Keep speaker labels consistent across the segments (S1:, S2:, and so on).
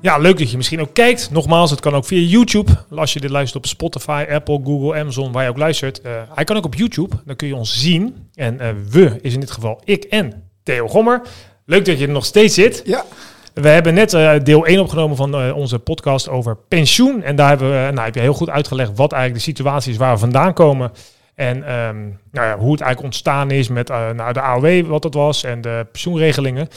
S1: Ja, leuk dat je misschien ook kijkt. Nogmaals, het kan ook via YouTube. Als je dit luistert op Spotify, Apple, Google, Amazon, waar je ook luistert. Uh, hij kan ook op YouTube. Dan kun je ons zien. En uh, we is in dit geval ik en Theo Gommer. Leuk dat je er nog steeds zit.
S2: Ja.
S1: We hebben net uh, deel 1 opgenomen van onze podcast over pensioen. En daar hebben we, nou, heb je heel goed uitgelegd wat eigenlijk de situatie is waar we vandaan komen. En um, nou ja, hoe het eigenlijk ontstaan is met nou, de AOW, wat dat was, en de pensioenregelingen.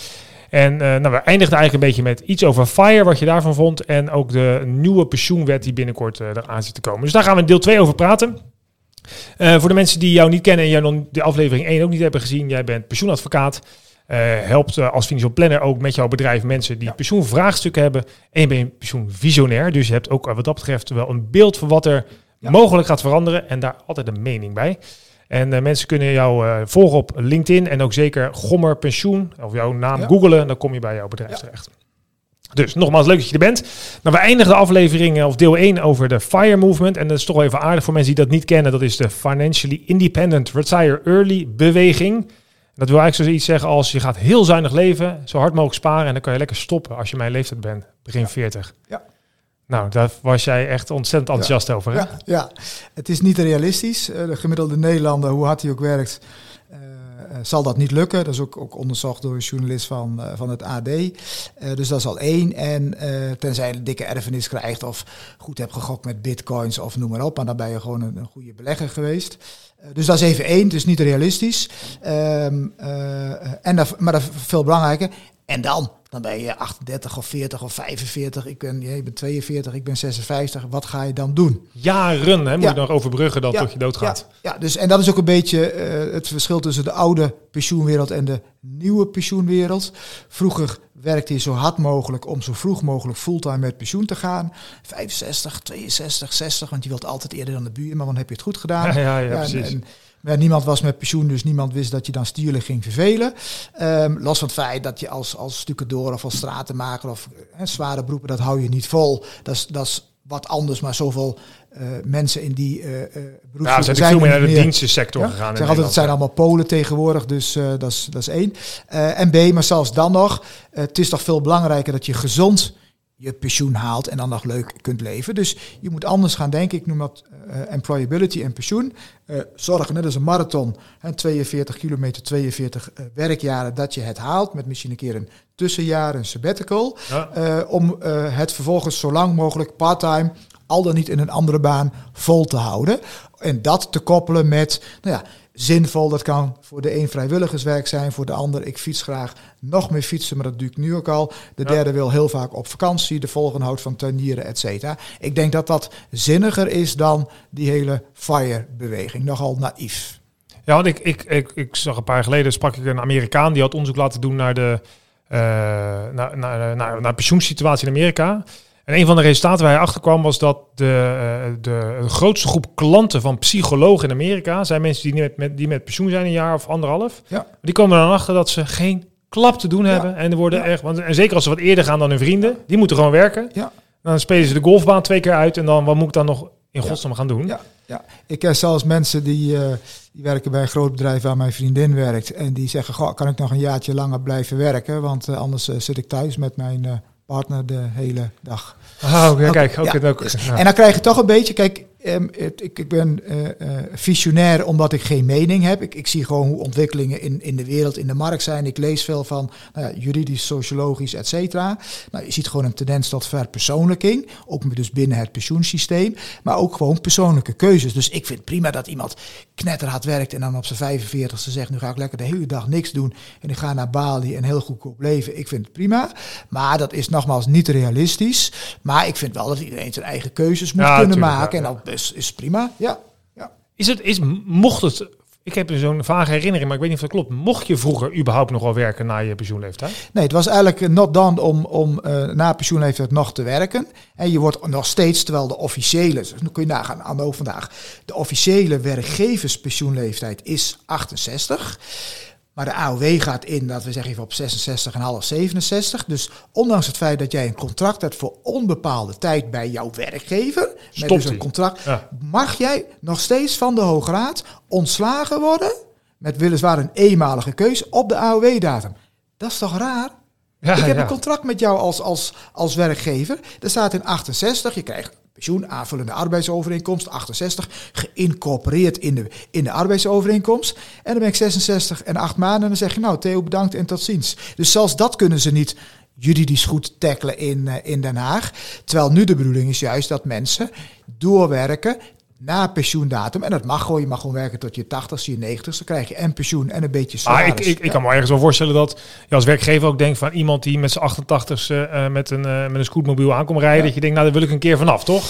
S1: En uh, nou, we eindigden eigenlijk een beetje met iets over FIRE, wat je daarvan vond. En ook de nieuwe pensioenwet die binnenkort uh, eraan zit te komen. Dus daar gaan we in deel 2 over praten. Uh, voor de mensen die jou niet kennen en jij nog de aflevering 1 ook niet hebben gezien, jij bent pensioenadvocaat. helpt als financial planner ook met jouw bedrijf mensen die ja. pensioenvraagstukken hebben. En je bent pensioenvisionair. Dus je hebt ook wat dat betreft wel een beeld van wat er ja. mogelijk gaat veranderen. En daar altijd een mening bij. En uh, mensen kunnen jou uh, volgen op LinkedIn en ook zeker Gommer Pensioen of jouw naam ja. googelen. Dan kom je bij jouw bedrijf ja. terecht. Dus nogmaals, leuk dat je er bent. Nou, we eindigen de aflevering of deel 1 over de FIRE Movement. En dat is toch wel even aardig voor mensen die dat niet kennen. Dat is de Financially Independent Retire Early beweging. Dat wil eigenlijk zoiets zeggen als je gaat heel zuinig leven, zo hard mogelijk sparen en dan kan je lekker stoppen als je mijn leeftijd bent, begin 40.
S2: Ja.
S1: Nou, daar was jij echt ontzettend enthousiast
S2: ja.
S1: over. Hè?
S2: Ja, ja, het is niet realistisch. Uh, de gemiddelde Nederlander, hoe hard hij ook werkt, uh, uh, zal dat niet lukken. Dat is ook, ook onderzocht door een journalist van, van het AD. dus dat is al één. En tenzij je een dikke erfenis krijgt of goed hebt gegokt met bitcoins of noem maar op. Maar dan ben je gewoon een, een goede belegger geweest. dus dat is even één, dus niet realistisch. Um, en dat, maar dat veel belangrijker. En dan, dan ben je 38 of 40 of 45. Ik ben, je bent 42, ik ben 56. Wat ga je dan doen?
S1: Jaren hè, moet ja. je nog overbruggen dat ja. tot je doodgaat.
S2: Ja. ja, dus, en dat is ook een beetje uh, het verschil tussen de oude pensioenwereld en de nieuwe pensioenwereld. Vroeger werkte je zo hard mogelijk om zo vroeg mogelijk fulltime met pensioen te gaan. 65, 62, 60, want je wilt altijd eerder dan de buurman, dan heb je het goed gedaan.
S1: Ja, ja, ja.
S2: En, ja, niemand was met pensioen, dus niemand wist dat je dan stierlijk ging vervelen. Um, los van het feit dat je als, als stucadoor of als stratenmaker of he, zware beroepen, dat hou je niet vol. Dat is, dat is wat anders, maar zoveel uh, mensen in die uh, beroepen
S1: ja, zijn, zijn veel meer naar de meer, dienstensector
S2: ja?
S1: gegaan.
S2: Ik zeg altijd, het zijn allemaal Polen tegenwoordig, dus uh, dat is dat is één. Uh, en B, maar zelfs dan nog, het is toch veel belangrijker dat je gezond je pensioen haalt en dan nog leuk kunt leven. Dus je moet anders gaan denken. Ik noem dat employability en pensioen. Zorgen, net als een marathon, hè, 42 kilometer, 42 uh, werkjaren, dat je het haalt. Met misschien een keer een tussenjaar, een sabbatical. Ja. Uh, om het vervolgens zo lang mogelijk part-time, al dan niet in een andere baan, vol te houden. En dat te koppelen met, nou ja, zinvol. Dat kan voor de een vrijwilligerswerk zijn, voor de ander ik fiets graag nog meer fietsen, maar dat doe ik nu ook al. De ja. derde wil heel vaak op vakantie, de volgende houdt van tuinieren, et cetera. Ik denk dat dat zinniger is dan die hele FIRE-beweging. Nogal naïef.
S1: Ja, want ik, ik, ik, ik zag een paar jaar geleden, sprak ik een Amerikaan, die had onderzoek laten doen naar de, naar, naar, naar, naar pensioensituatie in Amerika. En een van de resultaten waar hij achter kwam was dat de, uh, de, de grootste groep klanten van psychologen in Amerika zijn mensen die met, met, die met pensioen zijn een jaar of anderhalf.
S2: Ja.
S1: Die komen dan achter dat ze geen klap te doen hebben. Ja. En er worden ja. echt, want, en zeker als ze wat eerder gaan dan hun vrienden, die moeten gewoon werken.
S2: Ja.
S1: Dan spelen ze de golfbaan twee keer uit en dan wat moet ik dan nog in godsnaam gaan doen?
S2: Ja. Ja, ik ken zelfs mensen die, uh, die werken bij een groot bedrijf waar mijn vriendin werkt. En die zeggen, goh, kan ik nog een jaartje langer blijven werken? Want uh, anders uh, zit ik thuis met mijn partner de hele dag.
S1: Oh, ja, kijk, ook, ja, ook.
S2: Ja. En dan krijg je toch een beetje, kijk, um, het, ik, ik, ben uh, uh, visionair omdat ik geen mening heb. Ik, ik, zie gewoon hoe ontwikkelingen in, in de wereld, in de markt zijn. Ik lees veel van nou ja, juridisch, sociologisch, et cetera. Nou, je ziet gewoon een tendens tot verpersoonlijking, ook dus binnen het pensioensysteem, maar ook gewoon persoonlijke keuzes. Dus ik vind prima dat iemand knetterhard werkt en dan op zijn 45ste zegt, nu ga ik lekker de hele dag niks doen en ik ga naar Bali en heel goedkoop leven. Ik vind het prima, maar dat is nogmaals niet realistisch. Maar ik vind wel dat iedereen zijn eigen keuzes moet ja, kunnen maken. Ja, en dat is, is prima. Ja. ja.
S1: Is het, is, mocht het Ik heb zo'n vage herinnering, maar ik weet niet of dat klopt. Mocht je vroeger überhaupt nog wel werken na je pensioenleeftijd?
S2: Nee, het was eigenlijk not done om, om uh, na pensioenleeftijd nog te werken. En je wordt nog steeds, terwijl de officiële, dus nu kun je nagaan aan de vandaag, de officiële werkgeverspensioenleeftijd is 68. Maar de AOW gaat in, dat we zeggen even op 66,5, 67. Dus ondanks het feit dat jij een contract hebt voor onbepaalde tijd bij jouw werkgever, met dus een contract, mag jij nog steeds van de Hoge Raad ontslagen worden, met weliswaar een eenmalige keus, op de AOW-datum. Dat is toch raar? Ja, ik heb een contract met jou als, als, als werkgever. Er staat in 68, je krijgt pensioen, aanvullende arbeidsovereenkomst, 68, geïncorporeerd in de, in de arbeidsovereenkomst. En dan ben ik 66 en 8 maanden en dan zeg je nou Theo bedankt en tot ziens. Dus zelfs dat kunnen ze niet juridisch goed tackelen in, uh, in Den Haag. Terwijl nu de bedoeling is juist dat mensen doorwerken na pensioendatum. En dat mag gewoon. Je mag gewoon werken tot je 80 je 90 Dan krijg je en pensioen en een beetje salaris.
S1: Ah, ik, ik, ik kan me ergens wel voorstellen dat je als werkgever ook denkt van iemand die met zijn 88ste uh, met, een, uh, met een scootmobiel aankomt rijden. Dat je denkt, nou daar wil ik een keer vanaf, toch?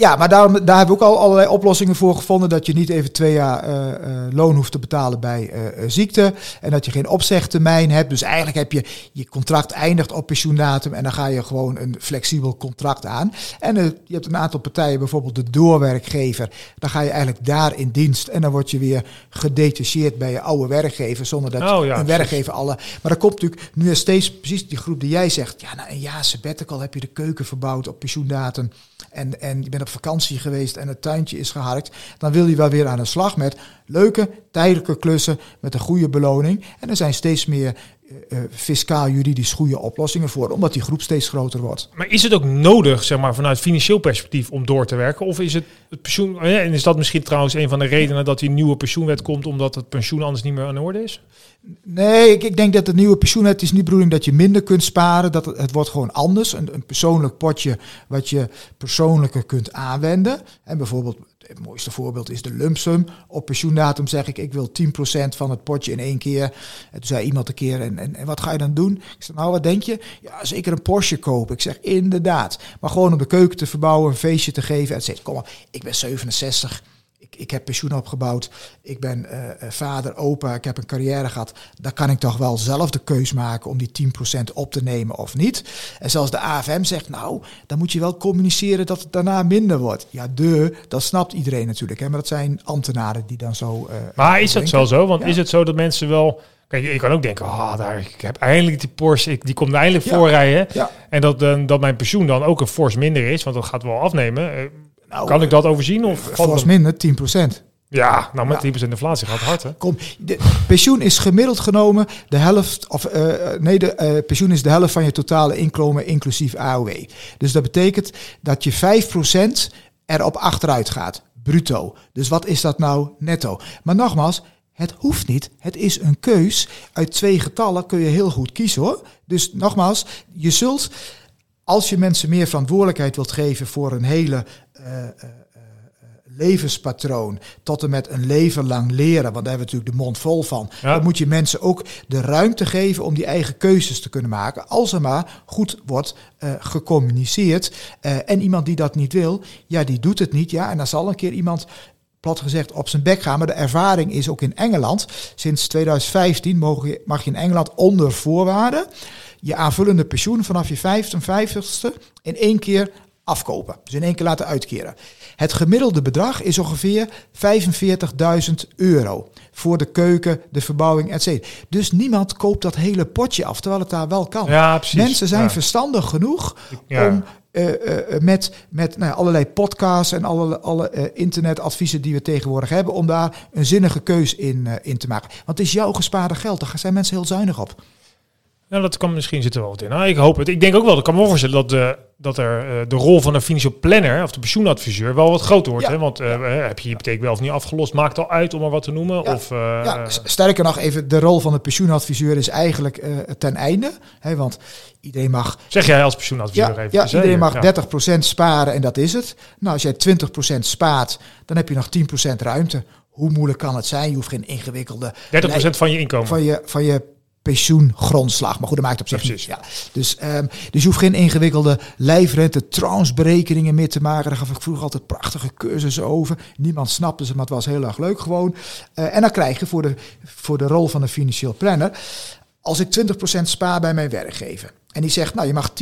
S2: Ja, maar daar, daar hebben we ook al allerlei oplossingen voor gevonden. Dat je niet even twee jaar uh, uh, loon hoeft te betalen bij uh, ziekte. En dat je geen opzegtermijn hebt. Dus eigenlijk heb je je contract eindigt op pensioendatum. En dan ga je gewoon een flexibel contract aan. En je hebt een aantal partijen, bijvoorbeeld de doorwerkgever. Dan ga je eigenlijk daar in dienst. En dan word je weer gedetacheerd bij je oude werkgever. Zonder dat oh, ja, een werkgever alle. Maar dan komt natuurlijk nu steeds precies die groep die jij zegt. Ja, na een jaar sabbatical heb je de keuken verbouwd op pensioendatum en, en je bent op vakantie geweest en het tuintje is geharkt, dan wil je wel weer aan de slag met leuke tijdelijke klussen met een goede beloning. En er zijn steeds meer uh, fiscaal-juridisch goede oplossingen voor, omdat die groep steeds groter wordt.
S1: Maar is het ook nodig, zeg maar, vanuit financieel perspectief om door te werken? Of is het, het pensioen, oh en is dat misschien trouwens een van de redenen dat die nieuwe pensioenwet komt, omdat het pensioen anders niet meer aan de orde is?
S2: Nee, ik, ik denk dat de nieuwe pensioenwet is niet bedoeling dat je minder kunt sparen. Dat het, het wordt gewoon anders. Een, een persoonlijk potje wat je persoonlijker kunt aanwenden. En bijvoorbeeld het mooiste voorbeeld is de lump sum. Op pensioendatum zeg ik, ik wil 10% van het potje in één keer. En toen zei iemand een keer, en, en, en, wat ga je dan doen? Ik zei, nou wat denk je? Ja, zeker een Porsche kopen. Ik zeg, inderdaad. Maar gewoon om de keuken te verbouwen, een feestje te geven. En zei, kom maar, ik ben 67 ik heb pensioen opgebouwd, ik ben uh, vader, opa, ik heb een carrière gehad. Dan kan ik toch wel zelf de keus maken om die 10% op te nemen of niet. En zelfs de AFM zegt, nou, dan moet je wel communiceren dat het daarna minder wordt. Ja, de, dat snapt iedereen natuurlijk. Hè? Maar dat zijn ambtenaren die dan zo... Uh,
S1: maar is dat wel zo? Want is het zo dat mensen wel... Kijk, je kan ook denken, oh, daar, ik heb eindelijk die Porsche, ik, die komt eindelijk ja. voorrijden. Ja. En dat, dat mijn pensioen dan ook een fors minder is, want dat gaat wel afnemen. Nou, kan ik dat overzien? Of
S2: volgens minder 10%.
S1: Ja, nou met ja. 10% inflatie gaat hard hè.
S2: Kom, de pensioen is gemiddeld genomen de helft, of uh, nee, de uh, pensioen is de helft van je totale inkomen inclusief AOW. Dus dat betekent dat je 5% erop achteruit gaat, bruto. Dus wat is dat nou netto? Maar nogmaals, het hoeft niet. Het is een keus. Uit twee getallen kun je heel goed kiezen hoor. Dus nogmaals, je zult als je mensen meer verantwoordelijkheid wilt geven voor een hele uh, uh, levenspatroon tot en met een leven lang leren, want daar hebben we natuurlijk de mond vol van, dan moet je mensen ook de ruimte geven om die eigen keuzes te kunnen maken, als er maar goed wordt uh, gecommuniceerd. Uh, en iemand die dat niet wil, ja, die doet het niet. Ja, en dan zal een keer iemand plat gezegd op zijn bek gaan. Maar de ervaring is ook in Engeland. Sinds 2015 mag je, mag je in Engeland onder voorwaarden je aanvullende pensioen vanaf je 55ste in één keer afkopen. Dus in één keer laten uitkeren. Het gemiddelde bedrag is ongeveer 45.000 euro voor de keuken, de verbouwing, etc. Dus niemand koopt dat hele potje af, terwijl het daar wel kan.
S1: Ja, precies.
S2: Mensen zijn verstandig genoeg om uh, uh, met, met nou, allerlei podcasts en alle, alle uh, internetadviezen die we tegenwoordig hebben, om daar een zinnige keus in, in te maken. Want het is jouw gespaarde geld, daar zijn mensen heel zuinig op.
S1: Ja, dat kan misschien zitten wel wat in. Nou, ik hoop het. Ik denk ook wel, ik kan me voorstellen dat, de, dat er uh, de rol van een financieel planner of de pensioenadviseur wel wat groter wordt. Hè? Want uh, ja. heb je je hypotheek wel of niet afgelost, maakt al uit om er wat te noemen.
S2: Ja.
S1: Of, uh,
S2: ja, sterker nog, even de rol van de pensioenadviseur is eigenlijk ten einde. Hè? Want iedereen mag.
S1: Zeg jij als pensioenadviseur ja, even?
S2: Ja, iedereen mag 30% sparen en dat is het. Nou, als jij 20% spaart, dan heb je nog 10% ruimte. Hoe moeilijk kan het zijn? Je hoeft geen ingewikkelde.
S1: 30% van je inkomen.
S2: Van je, van je pensioengrondslag. Maar goed, dat maakt op zich
S1: Precies.
S2: niet. Ja. Dus, ehm, dus je hoeft geen ingewikkelde lijfrente, transberekeningen meer te maken. Daar gaf ik vroeger altijd prachtige cursussen over. Niemand snapte ze, maar het was heel erg leuk gewoon. Eh, en dan krijg je voor de, voor de rol van een financieel planner... als ik 20% spaar bij mijn werkgever... en die zegt, nou, je mag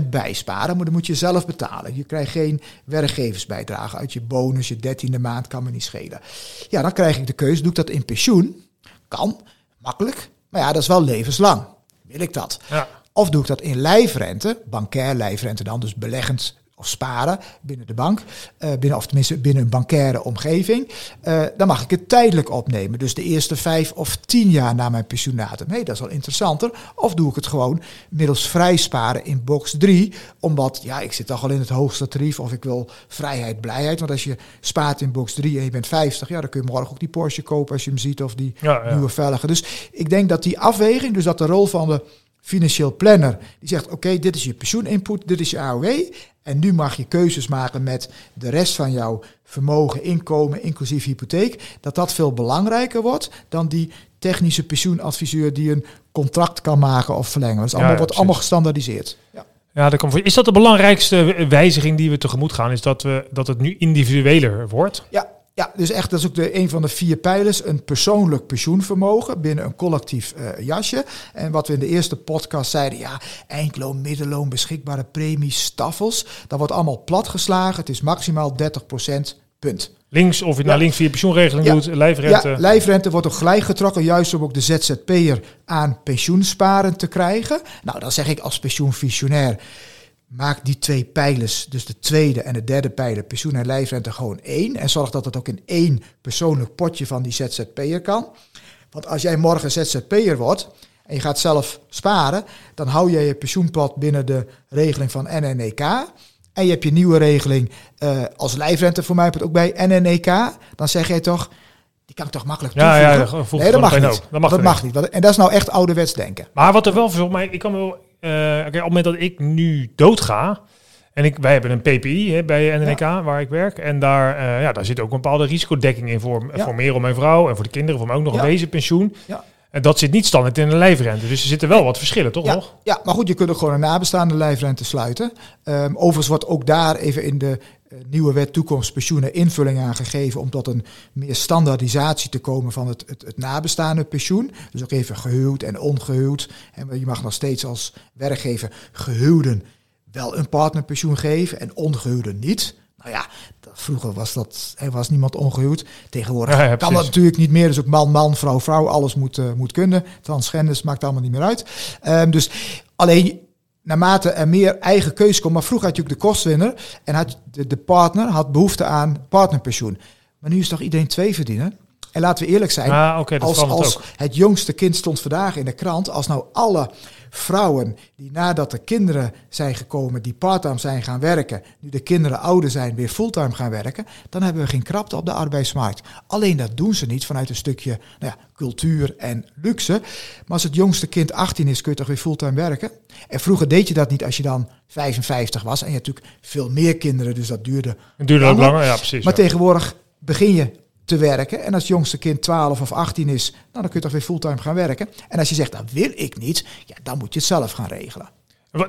S2: 10% bijsparen... maar dan moet je zelf betalen. Je krijgt geen werkgeversbijdrage uit je bonus... je dertiende maand, kan me niet schelen. Ja, dan krijg ik de keuze, doe ik dat in pensioen? Kan, makkelijk. Maar ja, dat is wel levenslang. Wil ik dat?
S1: Ja.
S2: Of doe ik dat in lijfrente, bankair lijfrente dan, dus beleggend of sparen binnen de bank, eh, binnen, of tenminste binnen een bankaire omgeving, eh, dan mag ik het tijdelijk opnemen. Dus de eerste vijf of tien jaar na mijn pensioendatum. Hé, dat is wel interessanter. Of doe ik het gewoon middels vrij sparen in box 3, omdat, ja, ik zit toch al in het hoogste tarief of ik wil vrijheid, blijheid. Want als je spaart in box 3 en je bent 50, ja, dan kun je morgen ook die Porsche kopen als je hem ziet of die
S1: Ja, ja.
S2: nieuwe velgen. Dus ik denk dat die afweging, dus dat de rol van de financieel planner, die zegt: Oké, dit is je pensioeninput, dit is je AOW. En nu mag je keuzes maken met de rest van jouw vermogen, inkomen, inclusief hypotheek. Dat dat veel belangrijker wordt dan die technische pensioenadviseur die een contract kan maken of verlengen. Dat is allemaal,
S1: ja,
S2: wordt allemaal gestandaardiseerd. Ja.
S1: Ja, dat kan voor. Is dat de belangrijkste wijziging die we tegemoet gaan? Is dat, we, dat het nu individueler wordt?
S2: Ja, ja, dus echt, dat is ook de, een van de vier pijlers. Een persoonlijk pensioenvermogen binnen een collectief eh, jasje. En wat we in de eerste podcast zeiden, ja, eindloon, middenloon, beschikbare premies, staffels. Dat wordt allemaal platgeslagen. Het is maximaal 30% punt.
S1: Links, of je
S2: Ja.
S1: naar links via pensioenregeling
S2: Ja.
S1: doet, lijfrente.
S2: Ja, lijfrente wordt ook gelijk getrokken, juist om ook de ZZP'er aan pensioensparen te krijgen. Nou, dan zeg ik als pensioenvisionair, maak die twee pijlers, dus de tweede en de derde pijler, pensioen en lijfrente, gewoon één. En zorg dat het ook in één persoonlijk potje van die ZZP'er kan. Want als jij morgen ZZP'er wordt en je gaat zelf sparen, dan hou jij je pensioenpot binnen de regeling van NNEK. En je hebt je nieuwe regeling eh, als lijfrente voor mij ook bij NNEK. Dan zeg jij toch, die kan ik toch makkelijk
S1: Ja,
S2: toevoegen?
S1: ja, voeg
S2: nee, dat mag niet.
S1: Dat mag
S2: dat mag niet. En dat is nou echt ouderwets denken.
S1: Maar wat er wel voor mij, ik kan wel, eh, op het moment dat ik nu doodga, en ik, wij hebben een PPI hè, bij NNK waar ik werk, en daar, eh, ja, daar zit ook een bepaalde risicodekking in voor,
S2: Ja.
S1: voor Merel, mijn vrouw, en voor de kinderen, voor mij ook nog
S2: Ja.
S1: een wezenpensioen.
S2: Ja.
S1: En dat zit niet standaard in de lijfrente, dus er zitten wel wat verschillen, toch
S2: Ja,
S1: nog?
S2: ja, maar goed, je kunt ook gewoon een nabestaande lijfrente sluiten. Ehm, overigens wordt ook daar even in de nieuwe wet toekomstpensioenen invulling aan gegeven om tot een meer standaardisatie te komen van het, het, het nabestaande pensioen. Dus ook even gehuwd en ongehuwd. En je mag nog steeds als werkgever gehuwden wel een partnerpensioen geven en ongehuwden niet. Nou ja, vroeger was dat, er was niemand ongehuwd. Tegenwoordig
S1: Ja, ja,
S2: kan dat natuurlijk niet meer. Dus ook man, man, vrouw, vrouw, alles moet, eh, moet kunnen. Transgenders maakt allemaal niet meer uit. Ehm, dus alleen naarmate er meer eigen keuze komt. Maar vroeger had je ook de kostwinner en had de, de partner had behoefte aan partnerpensioen. Maar nu is toch iedereen twee verdienen? En laten we eerlijk zijn,
S1: Ah,
S2: als, als
S1: ook.
S2: het jongste kind stond vandaag in de krant, als nou alle vrouwen die nadat de kinderen zijn gekomen, die parttime zijn gaan werken, nu de kinderen ouder zijn, weer fulltime gaan werken, dan hebben we geen krapte op de arbeidsmarkt. Alleen dat doen ze niet vanuit een stukje nou ja, cultuur en luxe. Maar als het jongste kind 18 is, kun je toch weer fulltime werken. En vroeger deed je dat niet als je dan 55 was. En je hebt natuurlijk veel meer kinderen, dus dat duurde
S1: Het duurde ook
S2: Langer.
S1: ja precies.
S2: maar
S1: ja.
S2: tegenwoordig begin je te werken. En als het jongste kind 12 of 18 is, nou, dan kun je toch weer fulltime gaan werken. En als je zegt, dat wil ik niet, ja, dan moet je het zelf gaan regelen.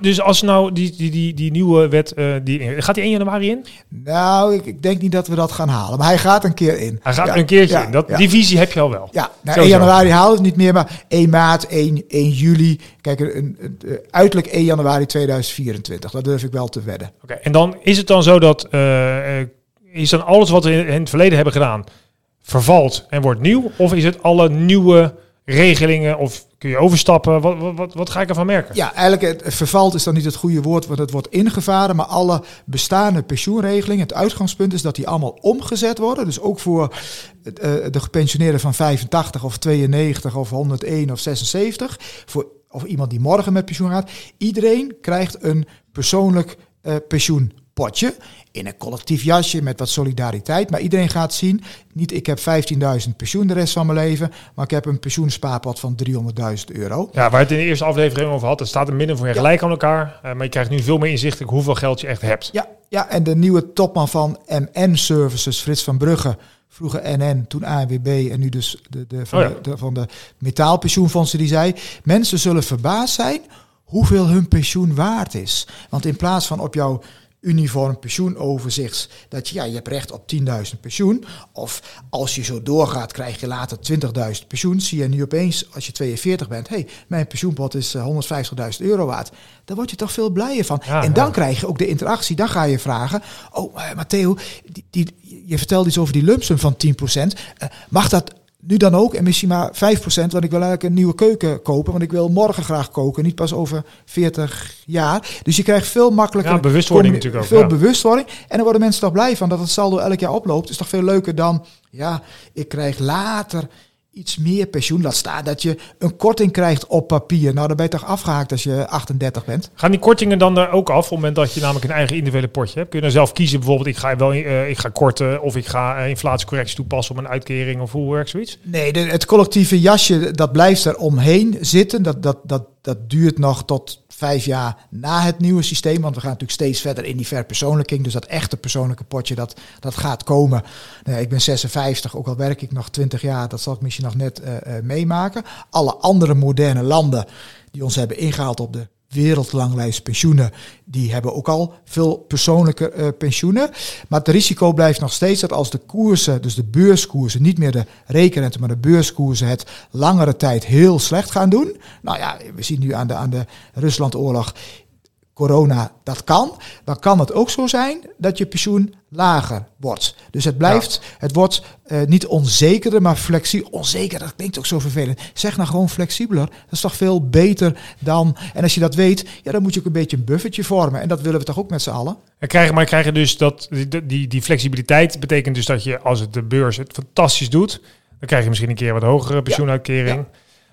S1: Dus als nou die, die, die, die nieuwe wet, eh, die, gaat die 1 januari in?
S2: Nou, ik, ik denk niet dat we dat gaan halen. Maar hij gaat een keer in.
S1: Hij gaat
S2: Ja,
S1: een keertje
S2: ja,
S1: in. Dat,
S2: ja.
S1: Die visie heb je al wel.
S2: Ja, nou,
S1: Sowieso.
S2: 1 januari halen we het niet meer, maar 1 maart, 1, 1 juli. Kijk, een, een, een- eh, uiterlijk 1 januari 2024. Dat durf ik wel te wedden.
S1: Oké, En dan is het dan zo dat eh, is dan alles wat we in het verleden hebben gedaan vervalt en wordt nieuw? Of is het alle nieuwe regelingen of kun je overstappen? Wat, wat, wat, ga ik ervan merken?
S2: Ja, eigenlijk het, vervalt is dan niet het goede woord, want het wordt ingevaren. Maar alle bestaande pensioenregelingen, het uitgangspunt is dat die allemaal omgezet worden. Dus ook voor eh, de gepensioneerden van 85 of 92 of 101 of 76. Voor of iemand die morgen met pensioen gaat. Iedereen krijgt een persoonlijk eh, pensioenpotje. In een collectief jasje met wat solidariteit. Maar iedereen gaat zien, niet ik heb 15.000 pensioen de rest van mijn leven. Maar ik heb een pensioenspaarpot van 300.000 euro.
S1: Ja, waar het in de eerste aflevering over had, het staat er min of meer gelijk aan elkaar. eh, maar je krijgt nu veel meer inzicht in hoeveel geld je echt hebt.
S2: Ja, ja, en de nieuwe topman van MN Services, Frits van Brugge, Vroeger NN, toen ANWB en nu dus de, de, van,
S1: Oh ja.
S2: de, de- van de metaalpensioenfondsen die zei... mensen zullen verbaasd zijn hoeveel hun pensioen waard is. Want in plaats van op jouw uniform pensioenoverzicht... dat je, ja, je hebt recht op 10.000 pensioen... of als je zo doorgaat krijg je later 20.000 pensioen... zie je nu opeens, als je 42 bent... hé, hey, mijn pensioenpot is eh, 150.000 euro waard. Daar word je toch veel blijer van.
S1: Ja,
S2: en dan
S1: ja.
S2: krijg je ook de interactie. Dan ga je vragen... oh, eh, Matteo, die, die, je vertelde iets over die lumpsum van 10%. Eh, mag dat nu dan ook en misschien maar 5%, want ik wil eigenlijk een nieuwe keuken kopen, want ik wil morgen graag koken, niet pas over 40 jaar. Dus je krijgt veel makkelijker
S1: Ja, bewustwording natuurlijk ook,
S2: Veel
S1: ja.
S2: bewustwording. En dan worden mensen toch blij van dat het saldo elk jaar oploopt. Is toch veel leuker dan, ja, ik krijg later iets meer pensioen. Laat staan dat je een korting krijgt op papier. Nou, dan ben je toch afgehaakt als je 38 bent.
S1: Gaan die kortingen dan er ook af op het moment dat je namelijk een eigen individuele potje hebt? Kun je dan zelf kiezen bijvoorbeeld, ik ga, wel, eh, ik ga korten of ik ga eh, inflatiecorrectie toepassen op een uitkering of hoe werkt zoiets?
S2: Nee, de, het collectieve jasje, dat blijft er omheen zitten. Dat, dat, dat, dat duurt nog tot vijf jaar na het nieuwe systeem. Want we gaan natuurlijk steeds verder in die verpersoonlijking. Dus dat echte persoonlijke potje, dat, dat gaat komen. Nee, ik ben 56, ook al werk ik nog 20 jaar. Dat zal ik misschien nog net eh, eh, meemaken. Alle andere moderne landen die ons hebben ingehaald op de wereldlanglijst pensioenen, die hebben ook al veel persoonlijke eh, pensioenen. Maar het risico blijft nog steeds dat als de koersen, dus de beurskoersen, niet meer de rekenrente, maar de beurskoersen het langere tijd heel slecht gaan doen. Nou ja, we zien nu aan de, aan de Ruslandoorlog, corona, dat kan. Dan kan het ook zo zijn dat je pensioen lager wordt. Dus het blijft, het wordt eh, niet onzekerder, maar flexibel. Onzeker, dat klinkt ook zo vervelend. Zeg nou gewoon flexibeler. Dat is toch veel beter dan... En als je dat weet, ja, dan moet je ook een beetje een buffertje vormen. En dat willen we toch ook met z'n allen?
S1: En krijgen, maar krijgen dus dat, die, die, die flexibiliteit betekent dus dat je als het de beurs het fantastisch doet, dan krijg je misschien een keer wat hogere pensioenuitkering.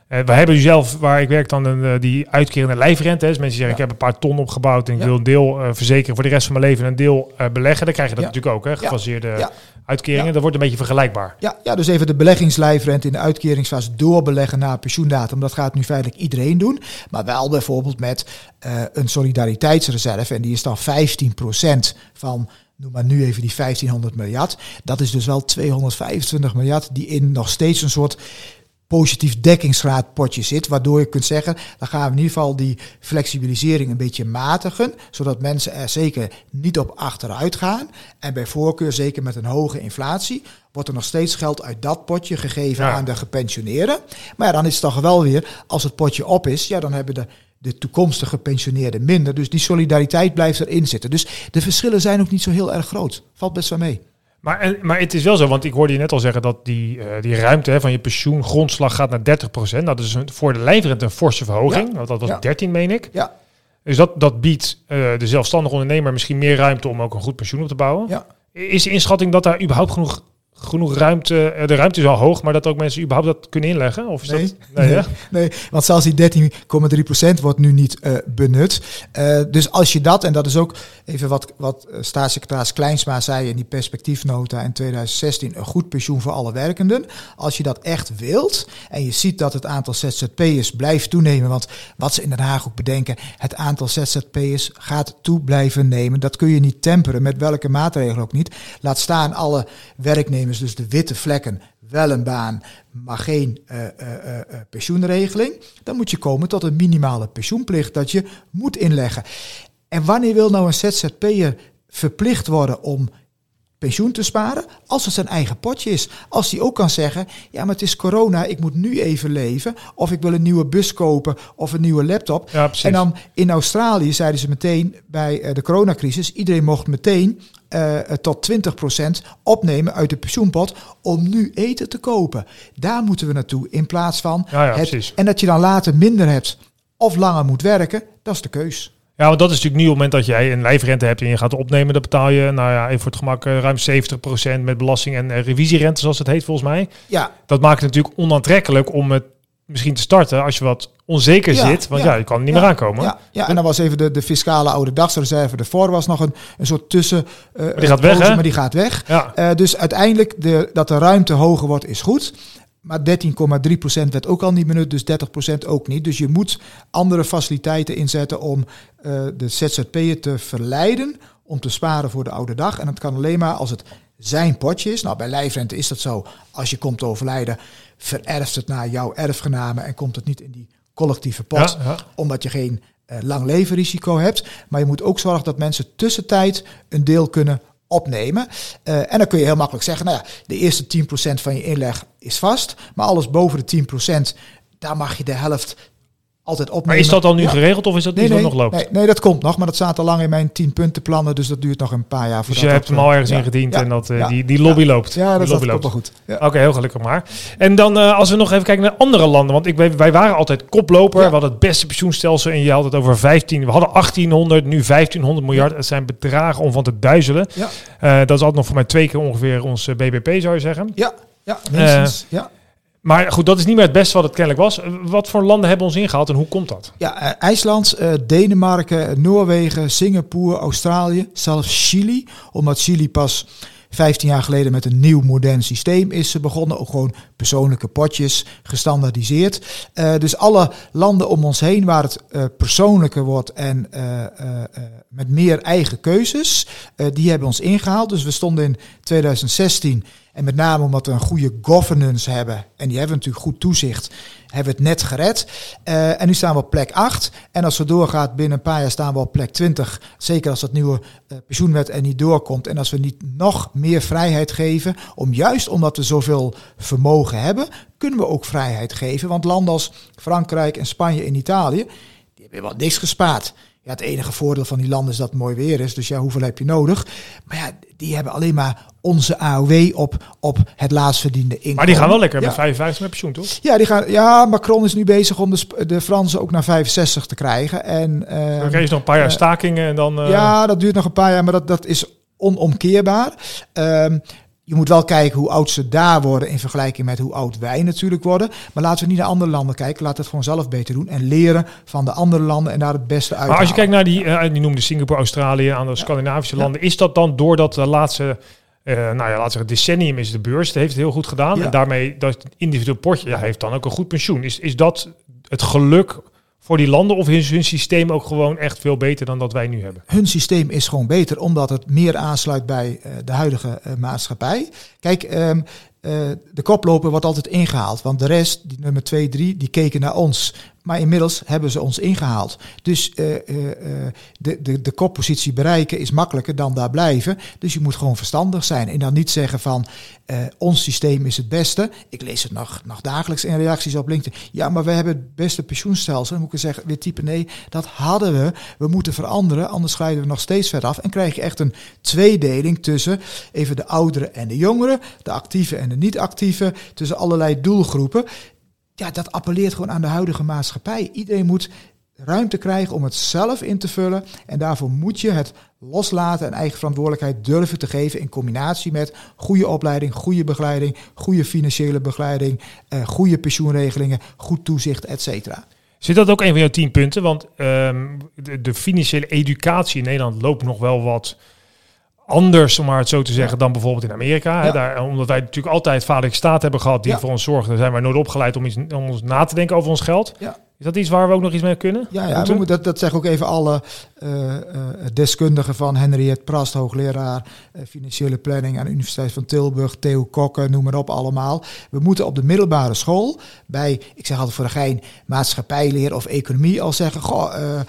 S1: Eh, we hebben nu zelf, waar ik werk, dan een, eh, die uitkerende lijfrente. Dus mensen zeggen,
S2: Ja.
S1: ik heb een paar ton opgebouwd en ik
S2: Ja.
S1: wil een deel eh, verzekeren voor de rest van mijn leven en een deel beleggen. Dan krijg je dat
S2: Ja.
S1: natuurlijk ook, hè, gefaseerde uitkeringen. Dat wordt een beetje vergelijkbaar.
S2: Ja, ja, dus even de beleggingslijfrente in de uitkeringsfase doorbeleggen naar pensioendatum. Dat gaat nu feitelijk iedereen doen. Maar wel bijvoorbeeld met een solidariteitsreserve. En die is dan 15% van, noem maar nu even die 1500 miljard. Dat is dus wel 225 miljard die in nog steeds een soort positief dekkingsgraadpotje zit. Waardoor je kunt zeggen, dan gaan we in ieder geval die flexibilisering een beetje matigen. Zodat mensen er zeker niet op achteruit gaan. En bij voorkeur, zeker met een hoge inflatie, wordt er nog steeds geld uit dat potje gegeven
S1: Ja.
S2: aan de gepensioneerden. Maar ja, dan is het toch wel weer, als het potje op is, ja, dan hebben de, de toekomstige gepensioneerden minder. Dus die solidariteit blijft erin zitten. Dus de verschillen zijn ook niet zo heel erg groot. Valt best wel mee.
S1: Maar, en, maar het is wel zo, want ik hoorde je net al zeggen dat die, eh, die ruimte hè, van je pensioengrondslag gaat naar 30%. Nou, dat is een, voor de lijfrente een forse verhoging.
S2: Ja.
S1: Want dat was
S2: Ja.
S1: 13, meen ik.
S2: Ja,
S1: Dus dat, dat biedt eh, de zelfstandige ondernemer misschien meer ruimte om ook een goed pensioen op te bouwen.
S2: ja.
S1: Is de inschatting dat daar überhaupt genoeg, genoeg ruimte... eh, de ruimte is al hoog, maar dat ook mensen überhaupt dat kunnen inleggen? Of is
S2: Nee.
S1: dat, nee, hè?
S2: Nee, want zelfs die 13,3% wordt nu niet eh, benut. Eh, dus als je dat, en dat is ook even wat, wat staatssecretaris Kleinsma zei in die perspectiefnota in 2016, een goed pensioen voor alle werkenden. Als je dat echt wilt en je ziet dat het aantal ZZP'ers blijft toenemen, want wat ze in Den Haag ook bedenken, het aantal ZZP'ers gaat toe blijven nemen. Dat kun je niet temperen, met welke maatregelen ook niet. Laat staan alle werknemers, dus de witte vlekken, wel een baan, maar geen eh, eh, eh, pensioenregeling. Dan moet je komen tot een minimale pensioenplicht dat je moet inleggen. En wanneer wil nou een ZZP'er verplicht worden om pensioen te sparen als het zijn eigen potje is. Als hij ook kan zeggen, ja maar het is corona, ik moet nu even leven. Of ik wil een nieuwe bus kopen of een nieuwe laptop.
S1: Ja.
S2: En dan in Australië zeiden ze meteen bij eh, de coronacrisis, iedereen mocht meteen eh, tot 20% opnemen uit de pensioenpot om nu eten te kopen. Daar moeten we naartoe in plaats van
S1: Ja, ja,
S2: het, en dat je dan later minder hebt of langer moet werken, dat is de keus.
S1: Ja, want dat is natuurlijk nu op het moment dat jij een lijfrente hebt en je gaat opnemen, dan betaal je, nou ja, even voor het gemak, eh, ruim 70% met belasting en eh, revisierente, zoals het heet volgens mij.
S2: Ja,
S1: Dat maakt het natuurlijk onaantrekkelijk om het misschien te starten als je wat onzeker
S2: Ja,
S1: zit, want ja,
S2: ja,
S1: je kan er niet
S2: ja,
S1: meer aankomen.
S2: Ja, ja, en dan was even de, de fiscale oude dagsreserve ervoor was nog een, een soort tussen. eh,
S1: die gaat weg, hè?
S2: Maar die gaat weg.
S1: Ja.
S2: Eh, dus uiteindelijk de, dat de ruimte hoger wordt is goed. Maar 13,3% werd ook al niet benut, dus 30% ook niet. Dus je moet andere faciliteiten inzetten om eh, de ZZP'er te verleiden om te sparen voor de oude dag. En dat kan alleen maar als het zijn potje is. Nou, bij lijfrente is dat zo. Als je komt te overlijden, vererft het naar jouw erfgenamen en komt het niet in die collectieve pot,
S1: Ja, ja.
S2: omdat je geen eh, lang levenrisico hebt. Maar je moet ook zorgen dat mensen tussentijd een deel kunnen opnemen. Eh, en dan kun je heel makkelijk zeggen, nou ja, de eerste 10% van je inleg is vast, maar alles boven de 10%, daar mag je de helft altijd opnemen.
S1: Maar is dat dan nu
S2: Ja.
S1: geregeld of is dat
S2: Nee,
S1: wat nog loopt?
S2: nee, nee, dat komt nog, maar dat staat al lang in mijn 10 punten plannen, dus dat duurt nog een paar jaar.
S1: dus je hebt hem al
S2: eh,
S1: ergens
S2: ja,
S1: ingediend
S2: ja,
S1: en dat, eh, die, die lobby loopt.
S2: Ja,
S1: Die
S2: dat, dat
S1: lobby
S2: komt
S1: loopt.
S2: wel goed. Ja.
S1: Oké, heel gelukkig maar. En dan eh, als we nog even kijken naar andere landen. Want ik, weet- wij waren altijd koploper. We hadden het beste pensioenstelsel. En je had het over 15. We hadden 1800, nu 1500 miljard. Het zijn bedragen om van te duizelen.
S2: Ja.
S1: Dat is altijd nog voor mij twee keer ongeveer ons BBP zou je zeggen.
S2: Ja, ja, minstens. ja.
S1: Maar goed, dat is niet meer het beste wat het kennelijk was. Wat voor landen hebben ons ingehaald en hoe komt dat?
S2: Ja, eh, IJsland, eh, Denemarken, Noorwegen, Singapore, Australië, zelfs Chili. Omdat Chili pas 15 jaar geleden met een nieuw modern systeem is begonnen. Ook gewoon persoonlijke potjes, gestandaardiseerd. Eh, dus alle landen om ons heen waar het persoonlijker wordt en met meer eigen keuzes, die hebben ons ingehaald. Dus we stonden in 2016 en met name omdat we een goede governance hebben, en die hebben natuurlijk goed toezicht, hebben we het net gered. Eh, en nu staan we op plek 8. En als het doorgaat, binnen een paar jaar staan we op plek 20. Zeker als dat nieuwe eh, pensioenwet er niet doorkomt. En als we niet nog meer vrijheid geven, om juist omdat we zoveel vermogen hebben, kunnen we ook vrijheid geven. Want landen als Frankrijk en Spanje en Italië, die hebben wel niks gespaard. Ja, het enige voordeel van die landen is dat het mooi weer is. Dus ja, hoeveel heb je nodig? Maar ja, die hebben alleen maar onze AOW op, op het laatst verdiende inkomen.
S1: Maar die gaan wel lekker
S2: Ja.
S1: met 55 met pensioen, toch?
S2: Ja, die gaan, ja, Macron is nu bezig om de, de Fransen ook naar 65 te krijgen. En, eh,
S1: Dan krijg je nog een paar jaar
S2: eh,
S1: stakingen en dan... eh,
S2: ja, dat duurt nog een paar jaar, maar dat, dat is onomkeerbaar. Ehm, je moet wel kijken hoe oud ze daar worden in vergelijking met hoe oud wij natuurlijk worden. Maar laten we niet naar andere landen kijken. Laten we het gewoon zelf beter doen. En leren van de andere landen en daar het beste uit
S1: Maar als je kijkt naar die, eh, die noemde Singapore, Australië, aan de Scandinavische landen, is dat dan doordat de laatste, eh nou ja, laten we zeggen, decennium is de beurs, dat heeft het heel goed gedaan.
S2: Ja.
S1: En daarmee, dat individueel potje ja, heeft dan ook een goed pensioen. Is, is dat het geluk voor die landen of is hun systeem ook gewoon echt veel beter dan dat wij nu hebben?
S2: hun systeem is gewoon beter omdat het meer aansluit bij eh, de huidige eh, maatschappij. Kijk, ehm, eh, de koploper wordt altijd ingehaald, want de rest, die nummer 2, 3, die keken naar ons. Maar inmiddels hebben ze ons ingehaald. Dus eh, eh, eh, de, de, de koppositie bereiken is makkelijker dan daar blijven. Dus je moet gewoon verstandig zijn. En dan niet zeggen van ons systeem is het beste. Ik lees het nog, nog dagelijks in reacties op LinkedIn. Ja, maar we hebben het beste pensioenstelsel. Dan moet ik zeggen, weer type nee, dat hadden we. We moeten veranderen, anders glijden we nog steeds verder af. En krijg je echt een tweedeling tussen even de ouderen en de jongeren. De actieve en de niet-actieve. Tussen allerlei doelgroepen ja, dat appelleert gewoon aan de huidige maatschappij. Iedereen moet ruimte krijgen om het zelf in te vullen. En daarvoor moet je het loslaten en eigen verantwoordelijkheid durven te geven in combinatie met goede opleiding, goede begeleiding, goede financiële begeleiding, eh, goede pensioenregelingen, goed toezicht, et cetera.
S1: Zit dat ook een van jouw tien punten? Want ehm, de, de financiële educatie in Nederland loopt nog wel wat anders, om maar het zo te zeggen, dan bijvoorbeeld in Amerika. Hè? Daar, omdat wij natuurlijk altijd vaderlijke staat hebben gehad die voor ons zorgde, zijn wij nooit opgeleid om, iets, om ons na te denken over ons geld.
S2: Ja.
S1: Is dat iets waar we ook nog iets mee kunnen?
S2: Ja, ja we moeten, dat, dat zeggen ook even alle eh, eh, deskundigen van Henriette Prast, hoogleraar eh, financiële planning aan de Universiteit van Tilburg, Theo Kokke, noem maar op allemaal. We moeten op de middelbare school bij, ik zeg altijd voor de gein, maatschappijleer of economie al zeggen, goh,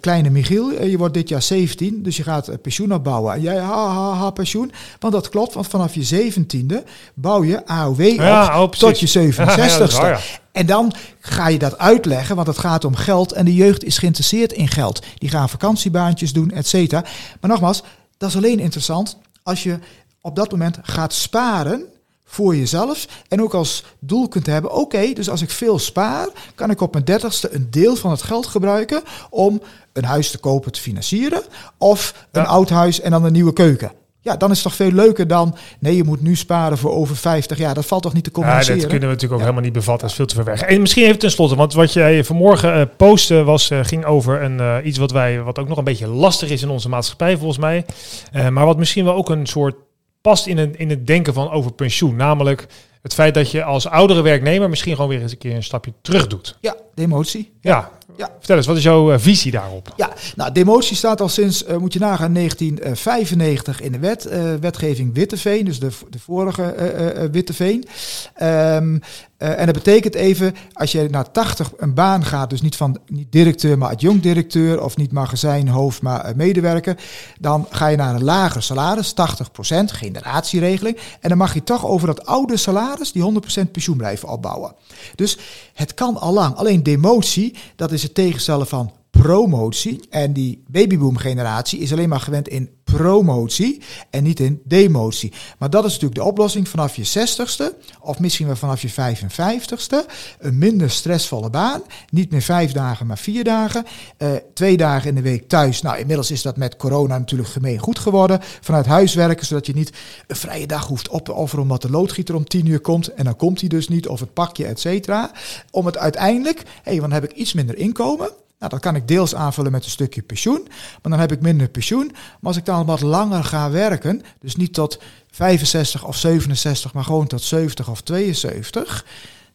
S2: kleine Michiel, je wordt dit jaar 17, dus je gaat pensioen opbouwen. En jij, ha, ha, ha, pensioen. Want dat klopt, want vanaf je 17e bouw je AOW op
S1: Ja, oh,
S2: tot je 67ste.
S1: Ja, ja.
S2: En dan ga je dat uitleggen, want het gaat om geld en de jeugd is geïnteresseerd in geld. Die gaan vakantiebaantjes doen, et cetera. Maar nogmaals, dat is alleen interessant als je op dat moment gaat sparen voor jezelf en ook als doel kunt hebben, oké, dus als ik veel spaar, kan ik op mijn dertigste een deel van het geld gebruiken om een huis te kopen, te financieren, of een
S1: Ja.
S2: oud huis en dan een nieuwe keuken. Ja, dan is het toch veel leuker dan, nee, je moet nu sparen voor over 50 jaar. Dat valt toch niet te
S1: Ja,
S2: compenseren?
S1: dat kunnen we natuurlijk ook helemaal niet bevatten. Dat is veel te ver weg. En misschien even tenslotte, want wat jij vanmorgen eh postte was, eh, ging over een, eh, iets wat, wij, wat ook nog een beetje lastig is in onze maatschappij volgens mij. Maar wat misschien wel ook een soort past in, een, in het denken van over pensioen. Namelijk het feit dat je als oudere werknemer misschien gewoon weer eens een keer een stapje terug doet.
S2: Ja, de emotie.
S1: Ja,
S2: Ja.
S1: Vertel eens, wat is jouw eh, visie daarop?
S2: Ja, nou, demotie staat al sinds, eh, moet je nagaan, 1995 in de wet, eh, wetgeving Witteveen, dus de, de vorige eh, Witteveen. Ehm, eh, en dat betekent even, als je naar 80 een baan gaat, dus niet van niet directeur, maar adjunct directeur, of niet magazijnhoofd, maar eh, medewerker, dan ga je naar een lager salaris, 80%, generatieregeling. En dan mag je toch over dat oude salaris die 100% pensioen blijven opbouwen. Dus het kan al lang. Alleen demotie, dat is het tegenstellen van promotie. En die babyboom generatie is alleen maar gewend in promotie en niet in demotie. Maar dat is natuurlijk de oplossing vanaf je 60ste of misschien wel vanaf je 55ste. Een minder stressvolle baan. Niet meer vijf dagen, maar vier dagen. Eh, twee dagen in de week thuis. Nou, inmiddels is dat met corona natuurlijk gemeen goed geworden. Vanuit huis werken, zodat je niet een vrije dag hoeft op te offeren omdat de loodgieter om tien uur komt. En dan komt hij dus niet, of het pakje, et cetera. Om het uiteindelijk, hé, hey, want dan heb ik iets minder inkomen. Nou, dat kan ik deels aanvullen met een stukje pensioen. Maar dan heb ik minder pensioen. Maar als ik dan wat langer ga werken, dus niet tot 65 of 67, maar gewoon tot 70 of 72.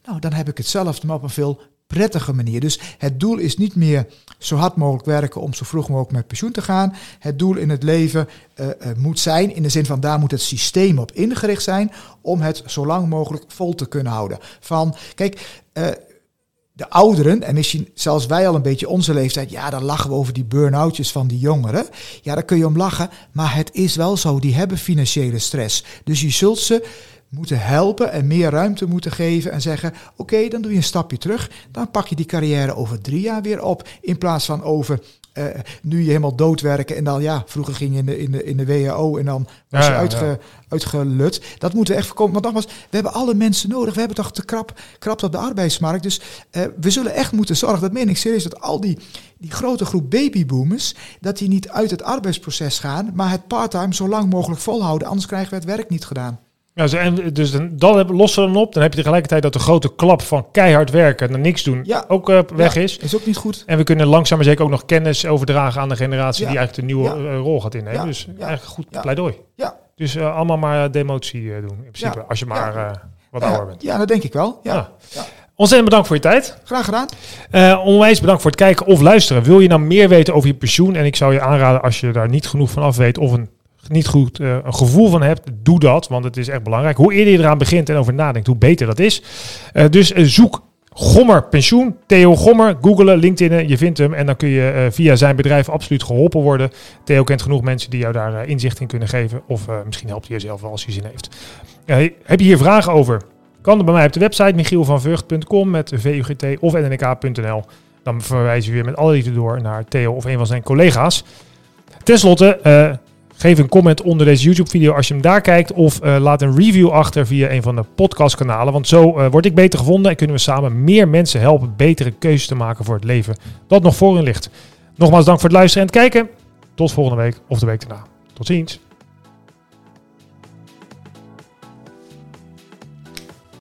S2: Nou, dan heb ik hetzelfde, maar op een veel prettige manier. Dus het doel is niet meer zo hard mogelijk werken om zo vroeg mogelijk met pensioen te gaan. Het doel in het leven uh, uh, moet zijn, in de zin van daar moet het systeem op ingericht zijn, om het zo lang mogelijk vol te kunnen houden. Van, kijk, uh, de ouderen, en misschien zelfs wij al een beetje onze leeftijd, ja, dan lachen we over die burn-outjes van die jongeren. Ja, daar kun je om lachen, maar het is wel zo, die hebben financiële stress. Dus je zult ze moeten helpen en meer ruimte moeten geven en zeggen, oké, okay, dan doe je een stapje terug, dan pak je die carrière over drie jaar weer op, in plaats van over uh, nu je helemaal doodwerken en dan ja, vroeger ging je in de, in de, in de WHO en dan was ja, je uitge, ja. uitgelut. Dat moeten we echt voorkomen. Want nogmaals, we hebben alle mensen nodig. We hebben toch te krap, krap op de arbeidsmarkt. Dus uh, we zullen echt moeten zorgen, dat meen ik serieus, dat al die, die grote groep babyboomers, dat die niet uit het arbeidsproces gaan, maar het parttime zo lang mogelijk volhouden. Anders krijgen we het werk niet gedaan.
S1: Ja, en dus dan, lossen we dan op. Dan heb je tegelijkertijd dat de grote klap van keihard werken en niks doen
S2: ja.
S1: ook uh, weg ja, is.
S2: Is ook niet goed.
S1: En we kunnen langzaam maar zeker ook nog kennis overdragen aan de generatie die eigenlijk de nieuwe uh, rol gaat innemen. Dus eigenlijk goed pleidooi.
S2: Ja.
S1: Dus uh, allemaal maar demotie doen in principe. Als je maar wat ouder bent.
S2: Ja, dat denk ik wel. Ja.
S1: Ontzettend bedankt voor je tijd.
S2: Graag gedaan.
S1: Uh, onwijs bedankt voor het kijken of luisteren. Wil je nou meer weten over je pensioen? En ik zou je aanraden als je daar niet genoeg van af weet of een niet goed uh, een gevoel van hebt, doe dat. Want het is echt belangrijk. Hoe eerder je eraan begint en over nadenkt, hoe beter dat is. Uh, dus uh, zoek Gommer Pensioen. Theo Gommer. Googelen, LinkedIn, je vindt hem. En dan kun je via zijn bedrijf absoluut geholpen worden. Theo kent genoeg mensen die jou daar inzicht in kunnen geven. Of misschien helpt hij jezelf wel als hij zin heeft. heb je hier vragen over? Kan dat bij mij op de website michielvanvugt.com met VUGT of nnk.nl. Dan verwijzen we weer met alle liefde door naar Theo of een van zijn collega's. Ten slotte, geef een comment onder deze YouTube-video als je hem daar kijkt. Of uh, laat een review achter via een van de podcastkanalen. Want zo uh, word ik beter gevonden en kunnen we samen meer mensen helpen betere keuzes te maken voor het leven dat nog voor hen ligt. Nogmaals dank voor het luisteren en het kijken. Tot volgende week of de week daarna. Tot ziens.